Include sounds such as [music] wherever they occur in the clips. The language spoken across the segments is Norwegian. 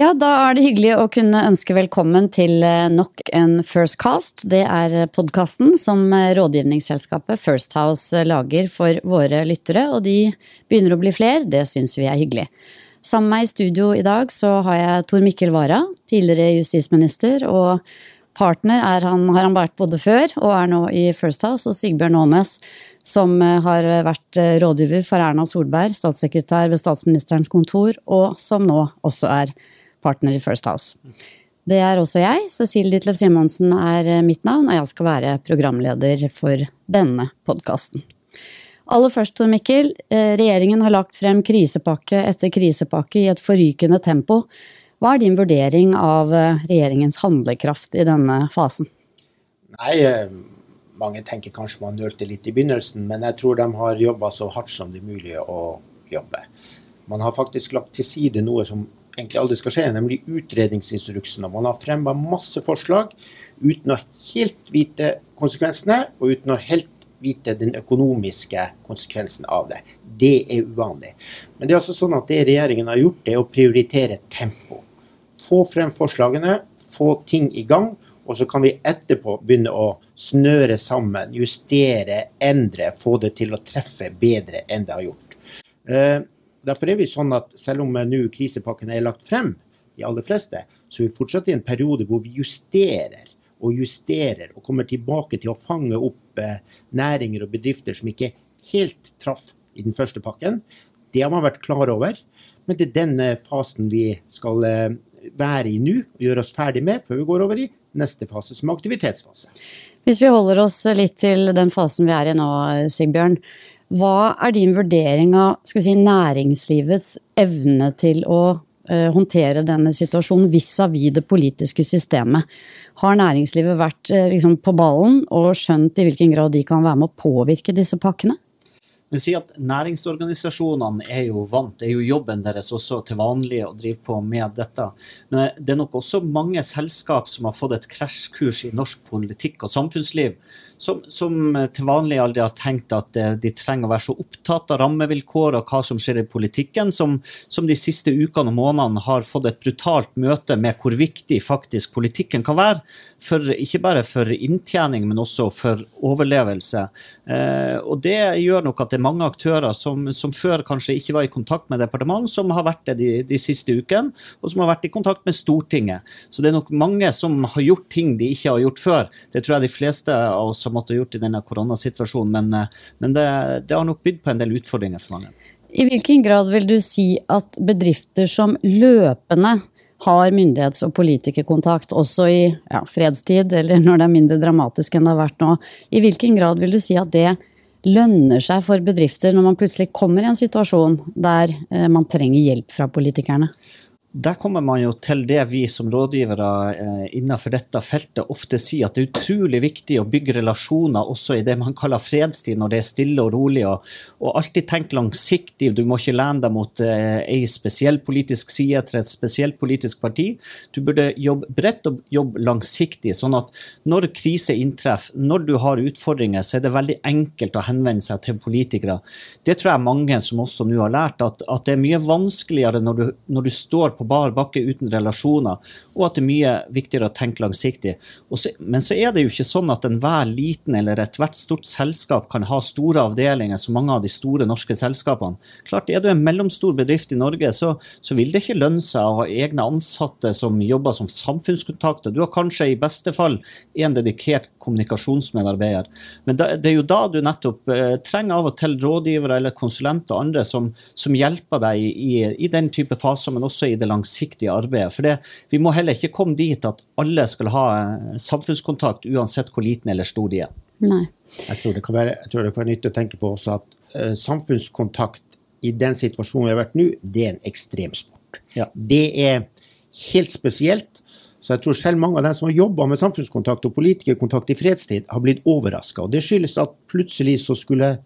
Ja, da er det hyggelig å kunne ønske velkommen til eh, nok en First Cast. Det er podkasten som rådgivningsselskapet First House lager for våre lyttere, og de begynner å bli flere. Det syns vi er hyggelig. Sammen med meg i studio i dag så har jeg Tor Mikkel Wara, tidligere justisminister, og partner er han, har han vært både før og er nå i First House, og Sigbjørn Aanes, som har vært rådgiver for Erna Solberg, statssekretær ved statsministerens kontor, og som nå også er partner i First House. Det er også jeg. Cecilie Ditlev Simonsen er eh, mitt navn, og jeg skal være programleder for denne podkasten. Aller først, Tor Mikkel. Eh, regjeringen har lagt frem krisepakke etter krisepakke i et forrykende tempo. Hva er din vurdering av eh, regjeringens handlekraft i denne fasen? Nei, mange tenker kanskje man nølte litt i begynnelsen, men jeg tror de har jobba så hardt som det er mulig å jobbe. Man har faktisk lagt til side noe som egentlig aldri skal skje, nemlig utredningsinstruksen. Man har fremma masse forslag uten å helt vite konsekvensene, og uten å helt vite den økonomiske konsekvensen av det. Det er uvanlig. Men det er altså sånn at det regjeringen har gjort, det er å prioritere tempo. Få frem forslagene, få ting i gang, og så kan vi etterpå begynne å snøre sammen, justere, endre, få det til å treffe bedre enn det har gjort. Eh, Derfor er vi sånn at selv om nå krisepakken er lagt frem, de aller fleste, så er vi fortsatt i en periode hvor vi justerer og justerer og kommer tilbake til å fange opp eh, næringer og bedrifter som ikke helt traff i den første pakken. Det har man vært klar over, men det er denne fasen vi skal eh, være i nå og gjøre oss ferdig med før vi går over i neste fase, som aktivitetsfase. Hvis vi holder oss litt til den fasen vi er i nå, Sigbjørn. Hva er din vurdering av si, næringslivets evne til å uh, håndtere denne situasjonen vis-à-vis -vis det politiske systemet? Har næringslivet vært uh, liksom, på ballen og skjønt i hvilken grad de kan være med å påvirke disse pakkene? Men si at Næringsorganisasjonene er jo vant, det er jo jobben deres også til vanlig å drive på med dette. Men det er nok også mange selskap som har fått et krasjkurs i norsk politikk og samfunnsliv, som, som, til vanlig aldri har tenkt at eh, de trenger å være så opptatt av rammevilkår og hva som skjer i politikken, som, som de siste ukene og månedene har fått et brutalt møte med hvor viktig faktisk politikken kan være. For, ikke bare for inntjening, men også for overlevelse. Eh, og Det gjør nok at det er mange aktører som, som, før kanskje ikke var i kontakt med departement, som har vært det de, de siste ukene, og som har vært i kontakt med Stortinget. Så det er nok mange som har gjort ting de ikke har gjort før. Det tror jeg de fleste av oss har har måttet gjort i denne koronasituasjonen. Men, eh, men det, det, har nok bydd på en del utfordringer for mange. I hvilken grad vil du si at bedrifter som løpende har myndighets- og politikerkontakt, også i ja, fredstid, eller når det er mindre dramatisk enn det har vært nå, i hvilken grad vil du si at det lønner seg for bedrifter når man plutselig kommer i en situasjon der eh, man trenger hjelp fra politikerne? Der kommer man jo til det vi som rådgivere eh, innenfor dette feltet ofte sier, at det er utrolig viktig å bygge relasjoner også i det man kaller fredstid, når det er stille og rolig. Og, og alltid tenk langsiktig. Du må ikke lene deg mot eh, ei spesiell politisk side til et spesielt politisk parti. Du burde jobbe bredt og jobbe langsiktig, sånn at når krise inntreffer, når du har utfordringer, så er det veldig enkelt å henvende seg til politikere. Det tror jeg mange som også nå har lært, at, at det er mye vanskeligere når du, når du står på på bar bakke uten relasjoner, og at det er mye viktigere å tenke langsiktig. Så, men så er det jo ikke sånn at enhver liten eller ethvert stort selskap kan ha store avdelinger som mange av de store norske selskapene. Klart, Er du en mellomstor bedrift i Norge, så, så vil det ikke lønne seg å ha egne ansatte som jobber som samfunnskontakter. Du har kanskje i beste fall en dedikert kommunikasjonsmedarbeider. Men det, det er jo da du nettopp eh, trenger av og til rådgivere eller konsulenter og andre som, som hjelper deg i, i, i den type faser, men også i det langsiktige arbeidet. For det, vi må heller ikke komme dit at alle skal ha eh, samfunnskontakt uansett hvor liten eller stor de er. Nei. Jeg tror det kan være, jeg tror det kan være nyttig å tenke på også at uh, samfunnskontakt i den situasjonen vi har vært nå, det er en ekstremsport. Ja. Det er helt spesielt. Så jeg tror selv mange av dem som har jobba med samfunnskontakt og politikerkontakt i fredstid, har blitt overraska. Det skyldes at plutselig så skulle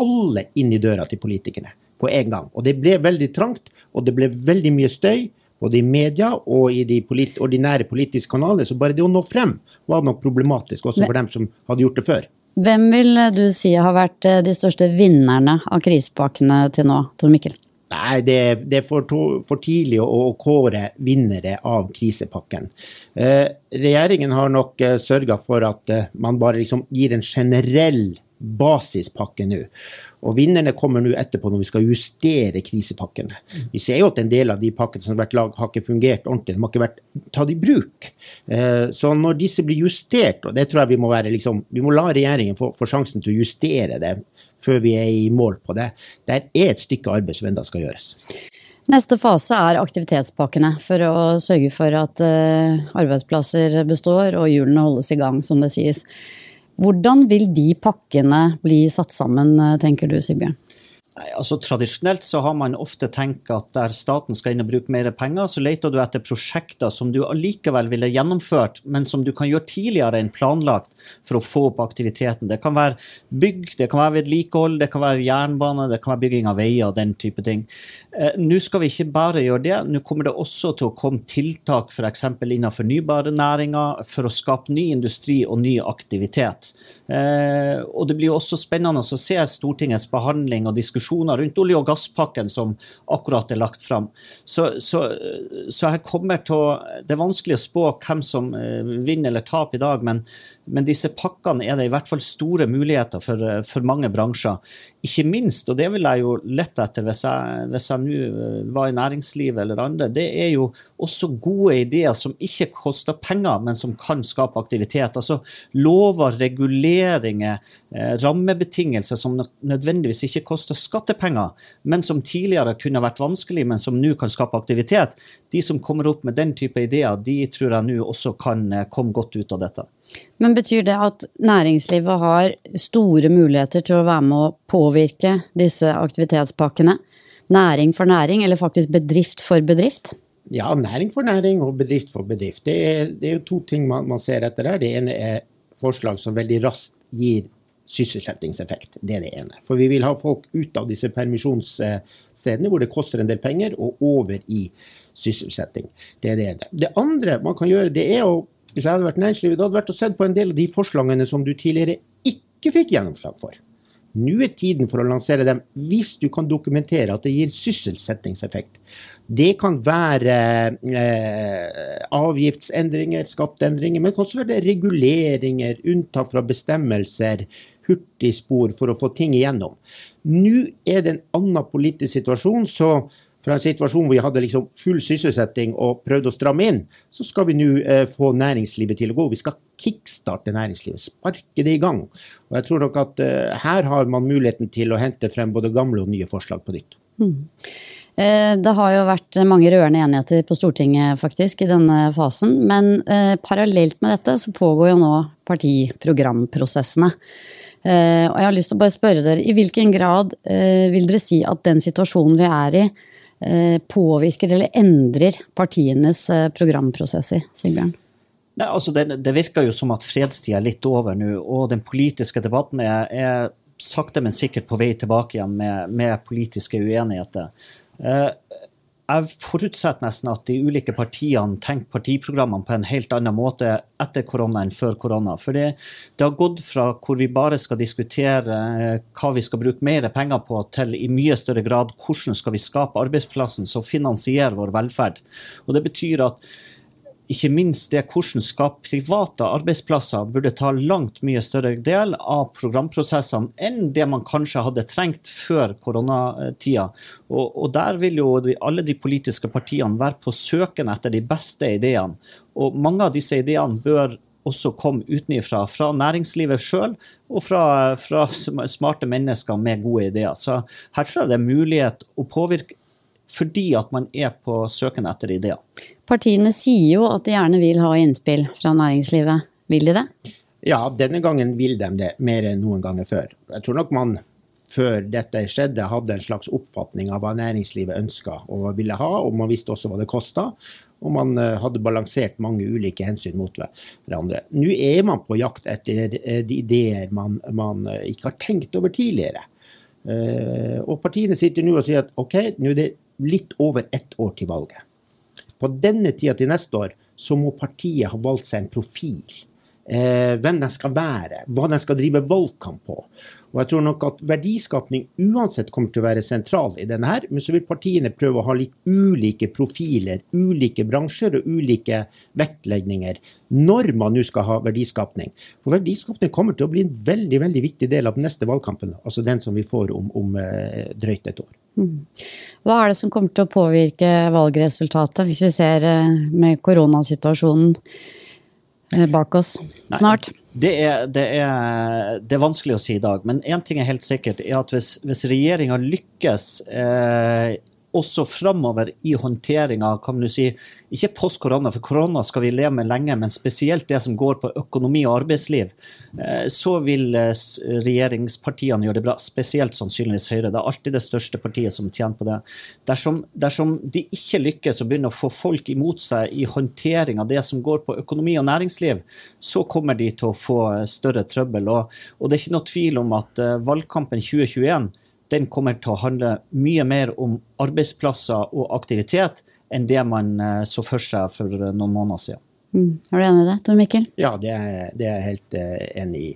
alle inn i døra til politikerne på en gang. Og det ble veldig trangt, og det ble veldig mye støy. Både i media og i de polit ordinære politiske kanalene. Så bare det å nå frem var nok problematisk også for dem som hadde gjort det før. Hvem vil du si har vært eh, de største vinnerne av krisepakkene til nå, Tor Mikkel? Nei, det, det er for, for, tidlig å, å kåre vinnere av krisepakken. Eh, regjeringen har nok eh, sørga for at eh, man bare liksom gir en generell basispakke nå. Og vinnerne kommer nå etterpå når vi skal justere krisepakkene. Vi ser jo at en del av de pakkene som har vært laget, har ikke fungert ordentlig. De har ikke vært tatt i bruk. Eh, så når disse blir justert, og det tror jeg vi må være liksom, vi må la regjeringen få, få sjansen til å justere det før vi er i mål på det. Der er et stykke arbeid som ennå skal gjøres. Neste fase er aktivitetspakkene, for å sørge for at uh, arbeidsplasser består og hjulene holdes i gang, som det sies. Hvordan vil de pakkene bli satt sammen, eh, tenker du Sigbjørn? Nei, altså Tradisjonelt så har man ofte tenkt at der staten skal inn og bruke mer penger, så leter du etter prosjekter som du allikevel ville gjennomført, men som du kan gjøre tidligere enn planlagt for å få opp aktiviteten. Det kan være bygg, det kan være vedlikehold, det kan være jernbane, det kan være bygging av veier den type ting. Eh, nå skal vi ikke bare gjøre det, nå kommer det også til å komme tiltak f.eks. innen fornybare næringer for å skape ny industri og ny aktivitet. Eh, og det blir også spennende å se Stortingets behandling og diskusjon diskusjoner rundt olje- og gasspakken som akkurat er lagt fram. Så, så, så jeg kommer til å, Det er vanskelig å spå hvem som eh, vinner eller taper i dag, men, men disse pakkene er det i hvert fall store muligheter for, eh, for mange bransjer. Ikke minst, og det vil jeg jo lette etter hvis jeg, hvis jeg nå eh, var i næringslivet eller andre, det er jo også gode ideer som ikke koster penger, men som kan skape aktivitet. Altså lover, reguleringer, rammebetingelser som nødvendigvis ikke koster skattepenger, men som tidligere kunne vært vanskelig, men som nå kan skape aktivitet. De som kommer opp med den type ideer, de tror jeg nå også kan eh, komme godt ut av dette. Men betyr det at næringslivet har store muligheter til å være med å påvirke disse aktivitetspakkene? Næring for næring, eller faktisk bedrift for bedrift? Ja, næring for næring og bedrift for bedrift. Det er, det er jo to ting man, man ser etter her. Det ene er forslag som veldig raskt gir sysselsettingseffekt. Det er det ene. For vi vil ha folk ut av disse permisjonsstedene hvor det koster en del penger, og over i sysselsetting. Det er det ene. Det andre man kan gjøre, det er å hvis jeg hadde vært næringslivet, hadde vært å sett på en del av de forslagene som du tidligere ikke fikk gjennomslag for. Nå er tiden for å lansere dem hvis du kan dokumentere at det gir sysselsettingseffekt. Det kan være eh, avgiftsendringer, skatteendringer, men det kan også være reguleringer, unntak fra bestemmelser, hurtigspor for å få ting igjennom. Nå er det en annen politisk situasjon, så fra en situasjon hvor vi hadde liksom full sysselsetting og prøvde å stramme inn, så skal vi nå eh, få næringslivet til å gå. Vi skal kickstarte næringslivet, sparke det i gang. Og jeg tror nok at eh, her har man muligheten til å hente frem både gamle og nye forslag på nytt. Mm. Eh, det har jo vært mange rørende enigheter på Stortinget faktisk i denne fasen. Men eh, parallelt med dette så pågår jo nå partiprogramprosessene. Eh, og jeg har lyst til å bare spørre dere, I hvilken grad vil dere si at den situasjonen vi er i, påvirker eller endrer partienes programprosesser? Sigbjørn? Nei, altså det, det, virker jo som at fredstida er litt over nå, og den politiske debatten er, er sakte, men sikkert på vei tilbake igjen med, med politiske uenigheter. Eh, jeg forutsetter nesten at de ulike partiene tenker partiprogrammene på en helt annen måte etter korona enn før korona. For det, det, har gått fra hvor vi bare skal diskutere eh, hva vi skal bruke mer penger på, til i mye større grad hvordan skal vi skape arbeidsplassen som finansierer vår velferd. Og Det betyr at ikke minst det hvordan skape private arbeidsplasser burde ta langt mye større del av programprosessene enn det man kanskje hadde trengt før koronatida. Og, og der vil jo de, alle de politiske partiene være på søken etter de beste ideene. Og mange av disse ideene bør også komme utenfra, fra næringslivet sjøl og fra, fra smarte mennesker med gode ideer. Så her tror jeg det er mulighet å påvirke fordi at man er på søken etter ideer. Partiene sier jo at de gjerne vil ha innspill fra næringslivet. Vil de det? Ja, denne gangen vil de det, mer enn noen ganger før. Jeg tror nok man før dette skjedde, hadde en slags oppfatning av hva næringslivet ønska og ville ha, og man visste også hva det kosta. Og man eh, hadde balansert mange ulike hensyn mot hverandre. Nå er man på jakt etter eh, de ideer man, man eh, ikke har tenkt over tidligere. Og partiene sitter nå og sier at OK, nå er det litt over ett år til valget. På denne tida til neste år så må partiet ha valgt seg en profil. Eh, hvem den skal være, hva den skal drive valgkamp på. Og jeg tror nok at verdiskapning uansett kommer til å være sentral i denne her, men så vil partiene prøve å ha litt ulike profiler, ulike bransjer og ulike vektlegninger når man nå skal ha verdiskapning. For verdiskapning kommer til å bli en veldig veldig viktig del av den neste valgkampen, altså den som vi får om, om eh, drøyt et år. Hva er det som kommer til å påvirke valgresultatet, hvis vi ser eh, med koronasituasjonen eh, bak oss snart? Nei, det, er, det, er, det er, vanskelig å si i dag, men én ting er helt sikkert, er at hvis, hvis regjeringa lykkes eh, også framover i håndteringa kan du si, ikke post korona, for korona skal vi leve med lenge, men spesielt det som går på økonomi og arbeidsliv, eh, så vil eh, regjeringspartiene gjøre det bra. Spesielt sannsynligvis Høyre. Det er alltid det største partiet som tjener på det. Dersom, dersom de ikke lykkes å begynne å få folk imot seg i håndtering av det som går på økonomi og næringsliv, så kommer de til å få større trøbbel. Og, og det er ikke noe tvil om at valgkampen 2021 den kommer til å handle mye mer om arbeidsplasser og aktivitet enn det man eh, så for seg for noen måneder siden. Mm. Er du enig i det, Tor Mikkel? Ja, det er, det er jeg helt uh, enig i.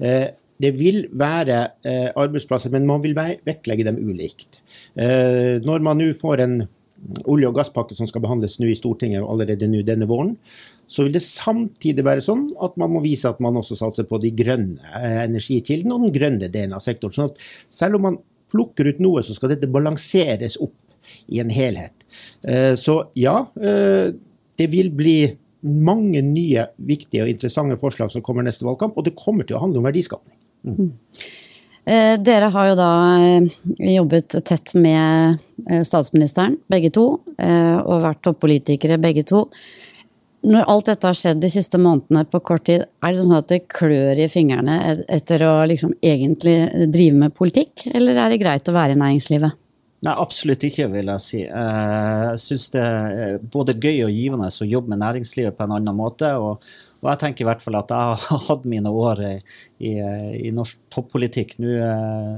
Uh, det vil være arbeidsplasser, men man vil vektlegge dem ulikt. når man nå får en olje- og gasspakke som skal behandles nå i Stortinget allerede nå denne våren, så vil det samtidig være sånn at man må vise at man også satser på de grønne energikildene og den grønne delen av sektoren. sånn at selv om man plukker ut noe, så skal dette balanseres opp i en helhet. Eh, så ja, eh, det vil bli mange nye viktige og interessante forslag som kommer neste valgkamp, og det kommer til å handle om verdiskapning. Mm. Eh, dere har jo da jobbet tett med statsministeren, begge to, og vært toppolitikere begge to. Når alt dette har skjedd de siste månedene på kort tid, er det sånn at det klør i fingrene etter å liksom egentlig drive med politikk, eller er det greit å være i næringslivet? Nei, absolutt ikke, vil jeg si. Eh, jeg syns det er både gøy og givende å jobbe med næringslivet på en annen måte. Og, og jeg tenker i hvert fall at jeg har [laughs] hatt mine år i, i, i norsk toppolitikk. Nå eh,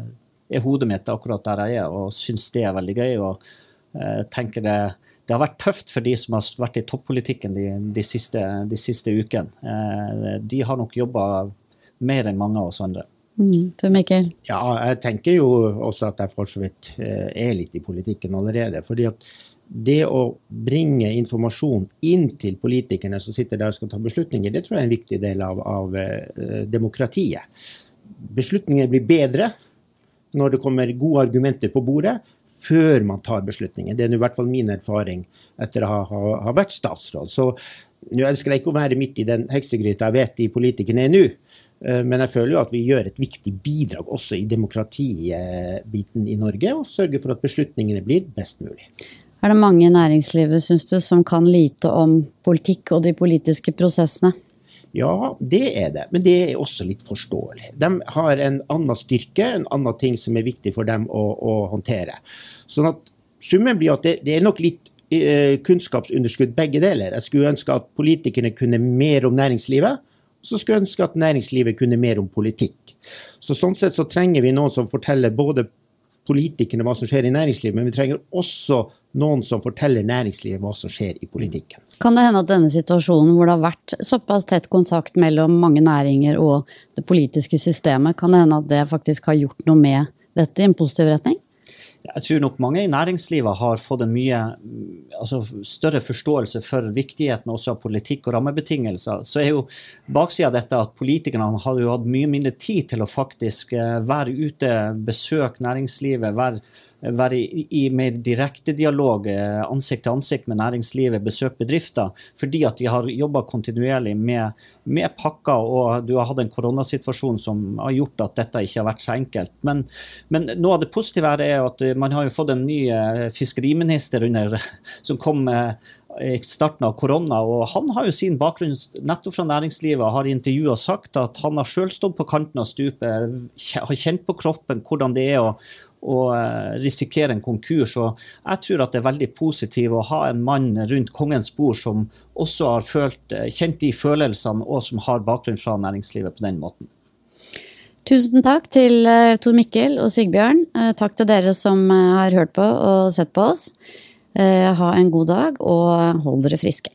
er hodet mitt akkurat der jeg er, og syns det er veldig gøy. og jeg tenker det det har vært tøft for de som har vært i toppolitikken de, de, siste, de siste, ukene. Eh, de har nok jobba mer enn mange av oss andre. Mm, Mikkel? Ja, jeg tenker jo også at jeg for så vidt eh, er litt i politikken allerede. fordi at det å bringe informasjon inn til politikerne som sitter der og skal ta beslutninger, det tror jeg er en viktig del av, av uh, demokratiet. Beslutninger blir bedre når det kommer gode argumenter på bordet, før man tar beslutninger. Det er i hvert fall min erfaring etter å ha, ha, ha vært statsråd. Så nå ønsker jeg ikke å være midt i den heksegryta jeg vet de politikerne er nå. Eh, men jeg føler jo at vi gjør et viktig bidrag også i demokratibiten i Norge, og sørger for at beslutningene blir best mulig. Er det mange i næringslivet, syns du, som kan lite om politikk og de politiske prosessene? Ja, det er det, men det er også litt forståelig. De har en annen styrke, en annen ting som er viktig for dem å, å håndtere. Sånn at summen blir at det, det er nok litt uh, kunnskapsunderskudd begge deler. Jeg skulle ønske at politikerne kunne mer om næringslivet, og så skulle jeg ønske at næringslivet kunne mer om politikk. Så Sånn sett så trenger vi noen som forteller både politikerne hva som skjer i næringslivet, men vi trenger også noen som forteller næringslivet hva som skjer i politikken. Kan det hende at denne situasjonen hvor det har vært såpass tett kontakt mellom mange næringer og det politiske systemet, kan det hende at det faktisk har gjort noe med dette i en positiv retning? Jeg tror nok mange i næringslivet har fått en mye altså større forståelse for viktigheten også av politikk og rammebetingelser. Så er jo baksida av dette at politikerne har jo hatt mye mindre tid til å faktisk eh, være ute, besøke næringslivet, være være i, i mer direkte dialog, eh, ansikt til ansikt med næringslivet, besøke bedrifter, fordi at de har jobba kontinuerlig med, med, pakker, og du har hatt en koronasituasjon som har gjort at dette ikke har vært så enkelt. Men, men noe av det positive er at man har jo fått en ny eh, fiskeriminister under, [laughs] som kom i starten av korona. og Han har jo sin bakgrunn nettopp fra næringslivet har i intervjuer sagt at han har sjøl stått på kanten av stupet, har kjent på kroppen hvordan det er å, å eh, risikere en konkurs. og Jeg tror at det er veldig positivt å ha en mann rundt kongens bord som også har følt, eh, kjent de følelsene, og som har bakgrunn fra næringslivet på den måten. Tusen takk til eh, Tor Mikkel og Sigbjørn. Takk til dere som har hørt på og sett på oss. Eh, ha en god dag, og hold dere friske.